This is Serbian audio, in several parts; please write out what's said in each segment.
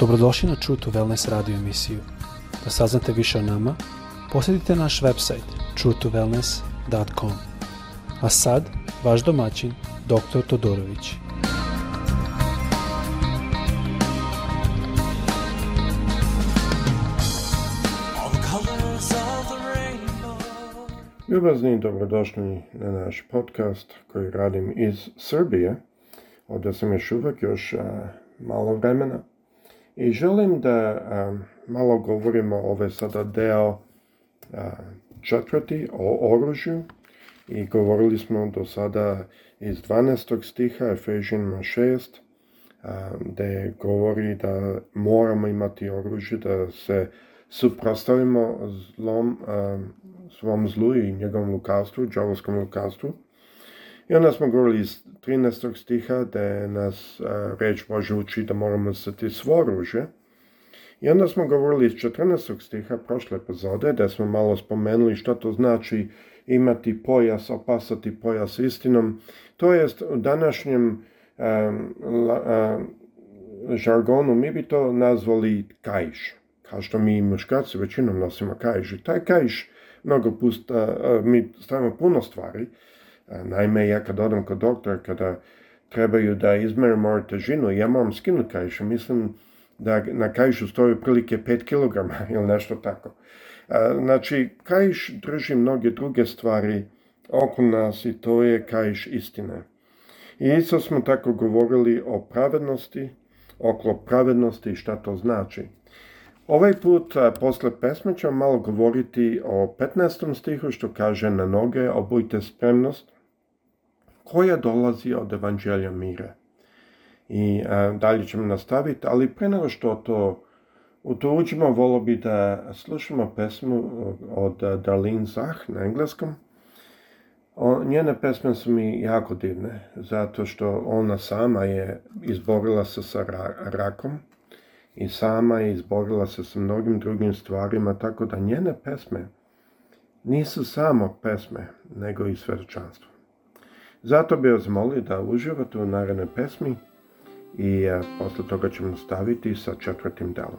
Dobrodošli na True to Wellness radio emisiju. Da saznate više o nama, posjetite naš website truetowellness.com. A sad, vaš domaćin, dr. Todorović. Ljubazni dobrodošli na naš podcast koji radim iz Srbije. Ovdje sam još uvijek još a, malo vremena i želim da malo govorimo ove sada deo četvrti o oružju i govorili smo do sada iz 12. stiha Efežinima 6 Gde govori da moramo imati oružje da se suprastavimo zlom, svom zlu i njegovom lukavstvu, džavolskom lukavstvu i onda smo govorili iz 13. stiha da nas reč Bože uči da moramo sati svo oružje. I onda smo govorili iz 14. stiha prošle epizode da smo malo spomenuli što to znači imati pojas, opasati pojas istinom. To jest u današnjem žargonu mi bi to nazvali kajš. Kao što mi muškarci većinom nosimo kajš. I taj kajš mnogo pusta, mi stavimo puno stvari Naime, ja kad odem kod doktora, kada trebaju da moju težinu, ja moram skinuti kajšu. Mislim da na kajšu stoji prilike 5 kg ili nešto tako. Znači, kajš drži mnoge druge stvari oko nas i to je kajš istine. I isto smo tako govorili o pravednosti, oko pravednosti i šta to znači. Ovaj put, posle pesme, ćemo malo govoriti o 15. stihu što kaže na noge obujte spremnost, koja dolazi od Evanđelja mira. I e, dalje ćemo nastaviti, ali pre nego što to u to uđemo, volo bi da slušamo pesmu e, od e, Darlene Zah na engleskom. O, njene pesme su mi jako divne, zato što ona sama je izborila se sa rakom i sama je izborila se sa mnogim drugim stvarima, tako da njene pesme nisu samo pesme, nego i svečanstvo. Zato bih vas molio da uživate u narednoj pesmi i e, posle toga ćemo staviti sa četvrtim delom.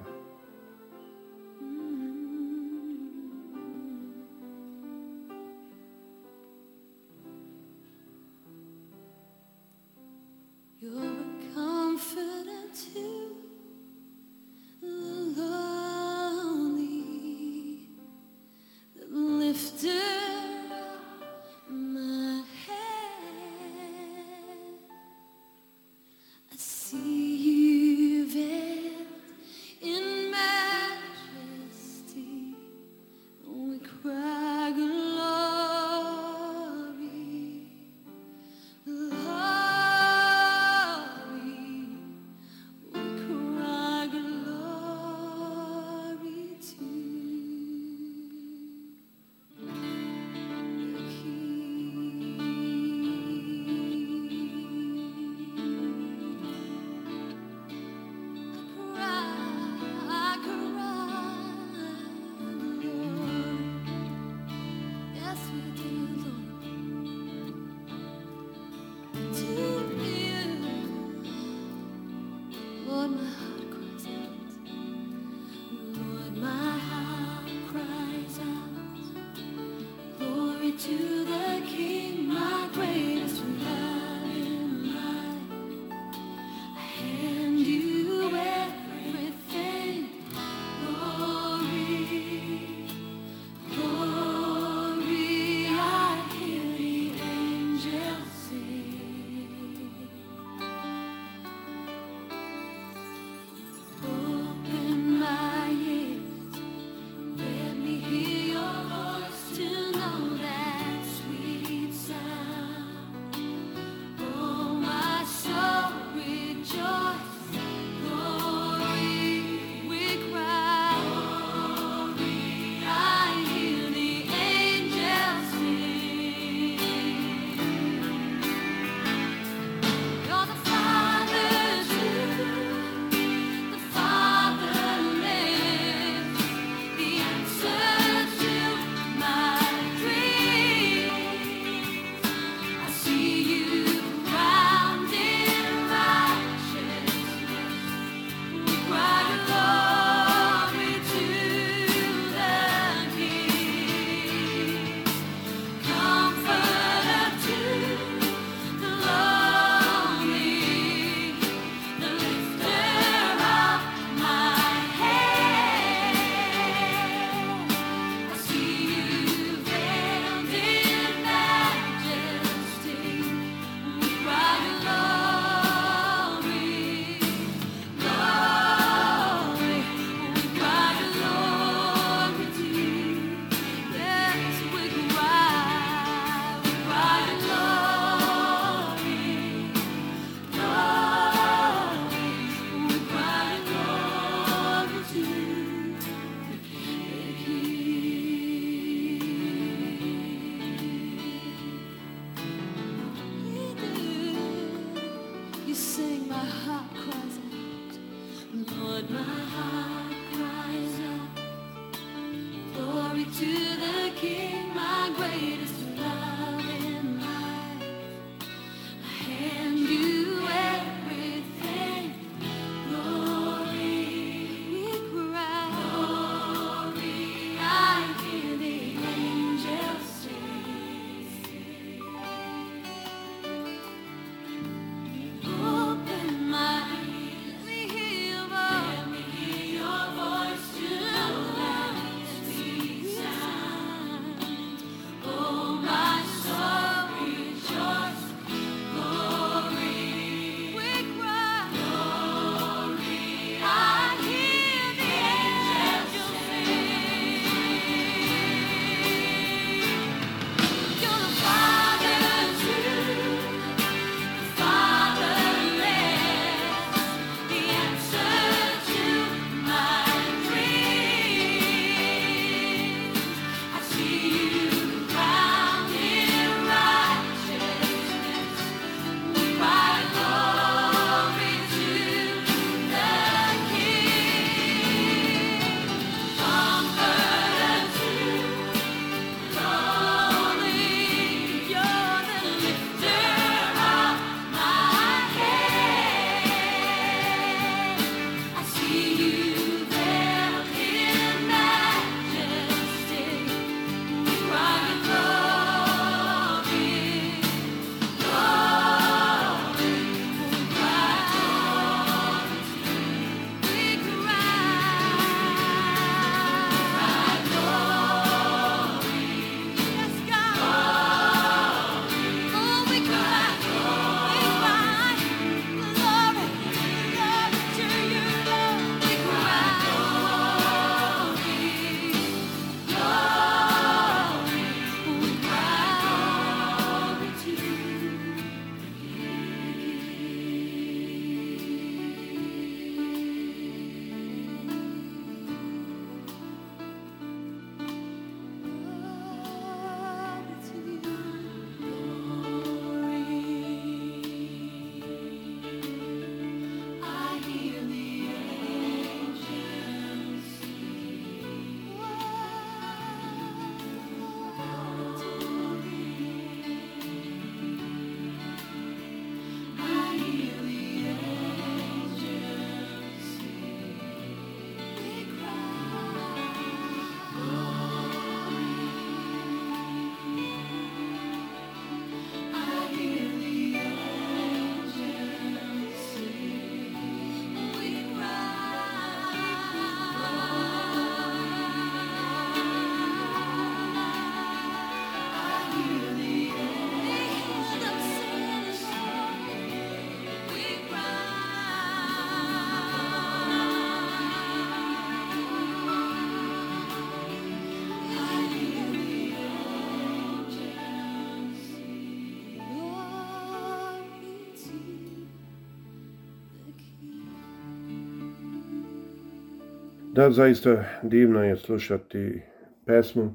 Da, zaista divno je slušati pesmu.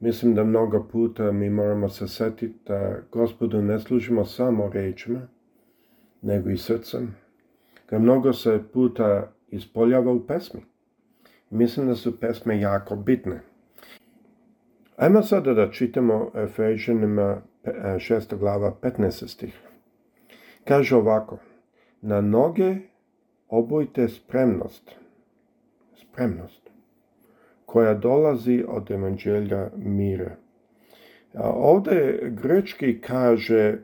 Mislim da mnogo puta mi moramo se setiti da gospodu ne služimo samo rečima, nego i srcem. da mnogo se puta ispoljava u pesmi. Mislim da su pesme jako bitne. Ajmo sada da čitamo Efežanima 6. E, glava 15. stih. Kaže ovako, na noge obojte spremnost, spremnost koja dolazi od evanđelja mira. Ovdje grečki kaže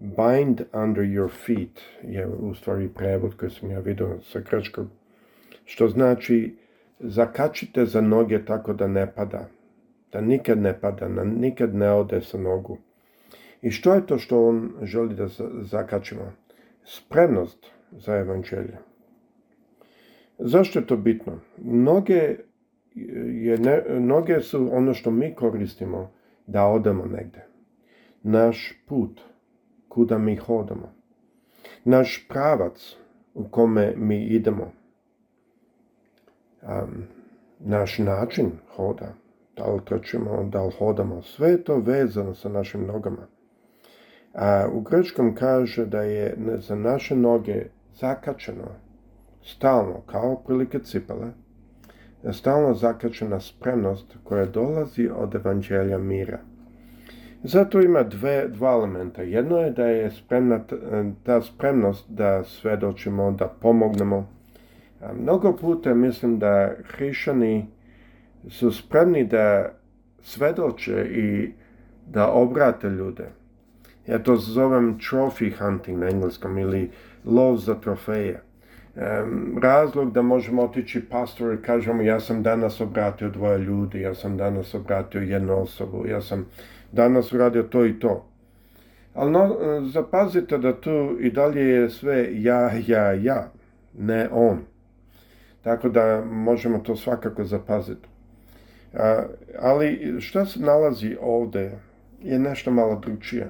bind under your feet je u stvari prevod koji sam ja vidio sa grečkog što znači zakačite za noge tako da ne pada da nikad ne pada, da nikad ne ode sa nogu. I što je to što on želi da zakačimo? Spremnost za evanđelje. Zašto je to bitno? Mnoge, je ne, mnoge su ono što mi koristimo da odemo negde. Naš put kuda mi hodamo. Naš pravac u kome mi idemo. Um, naš način hoda. Da li trčimo, da li hodamo. Sve je to vezano sa našim nogama. A u grečkom kaže da je za naše noge zakačeno stalno, kao prilike cipele, stalno zakačena spremnost koja dolazi od evanđelja mira. Zato ima dve, dva elementa. Jedno je da je ta spremnost da svedočimo, da pomognemo. mnogo puta mislim da hrišani su spremni da svedoče i da obrate ljude. Ja to zovem trophy hunting na engleskom ili lov za trofeje razlog da možemo otići pastor i kažemo ja sam danas obratio dvoje ljudi, ja sam danas obratio jednu osobu, ja sam danas uradio to i to. Ali zapazite da tu i dalje je sve ja, ja, ja, ne on. Tako da možemo to svakako zapaziti. Ali što se nalazi ovdje je nešto malo drugčije.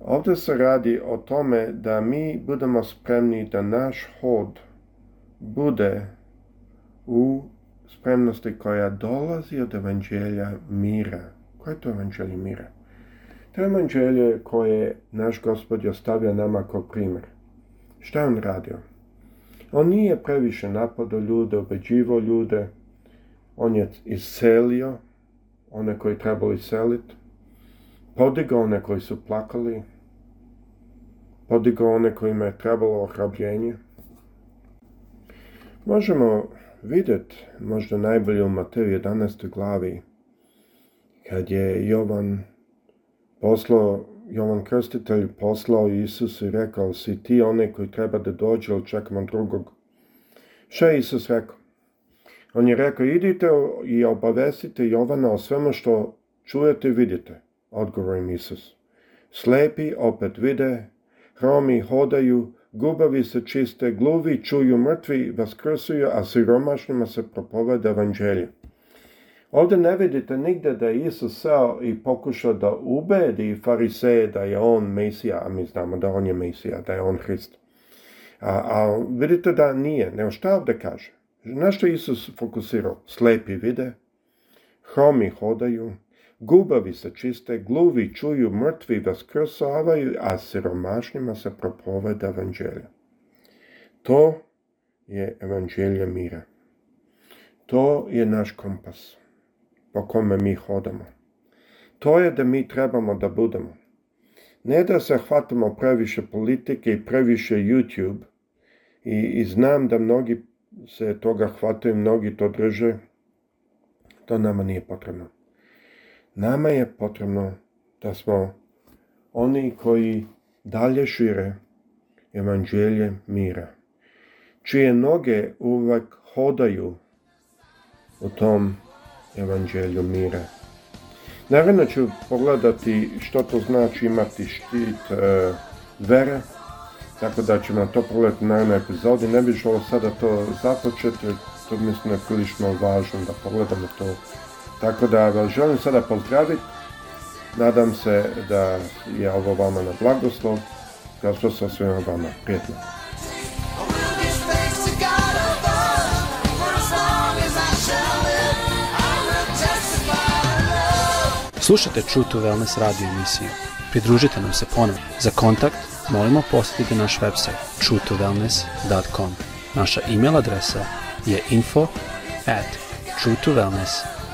Ovdje se radi o tome da mi budemo spremni da naš hod bude u spremnosti koja dolazi od evanđelja mira. Koje je to evanđelje mira? To je evanđelje koje naš gospod je ostavio nama kao primjer. Šta je on radio? On nije previše napadao ljude, obeđivao ljude. On je iselio one koji trebali iseliti podigao one koji su plakali, podigao one kojima je trebalo ohrabljenje. Možemo vidjeti možda najbolje u Mateju 11. glavi kad je Jovan poslao Jovan Krstitelj poslao Isusu i rekao si ti onaj koji treba da dođe, ali čekamo drugog. Še je Isus rekao? On je rekao idite i obavestite Jovana o svemu što čujete i vidite odgovor Isus. Slepi opet vide, hromi hodaju, gubavi se čiste, gluvi čuju, mrtvi vaskrsuju, a siromašnima se propoveda evanđelje. Ovdje ne vidite nigde da je Isus seo i pokušao da ubedi fariseje da je on Mesija, a mi znamo da on je Mesija, da je on Hrist. A, vidite da nije, nego šta ovdje kaže? Na što Isus fokusirao? Slepi vide, hromi hodaju, gubavi se čiste, gluvi čuju, mrtvi vaskrsavaju, a siromašnjima se propoveda evanđelja. To je evanđelje mira. To je naš kompas po kome mi hodamo. To je da mi trebamo da budemo. Ne da se hvatamo previše politike i previše YouTube i, znam da mnogi se toga hvataju, mnogi to drže, to nama nije potrebno. Nama je potrebno da smo oni koji dalje šire evanđelje mira, čije noge uvek hodaju u tom evanđelju mira. Naravno ću pogledati što to znači imati štit e, vere, tako da ćemo to pogledati na jednoj epizodi. Ne bih želio sada to započeti, to mislim je prilično važno da pogledamo to tako da vas želim sada pozdraviti. Nadam se da je ovo vama na blagoslov. Gospod sa svima vama. Prijetno. Slušajte True to Wellness radio emisiju. Pridružite nam se ponovno. Za kontakt molimo posjetite naš website truetowellness.com. Naša email adresa je info at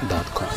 dot com.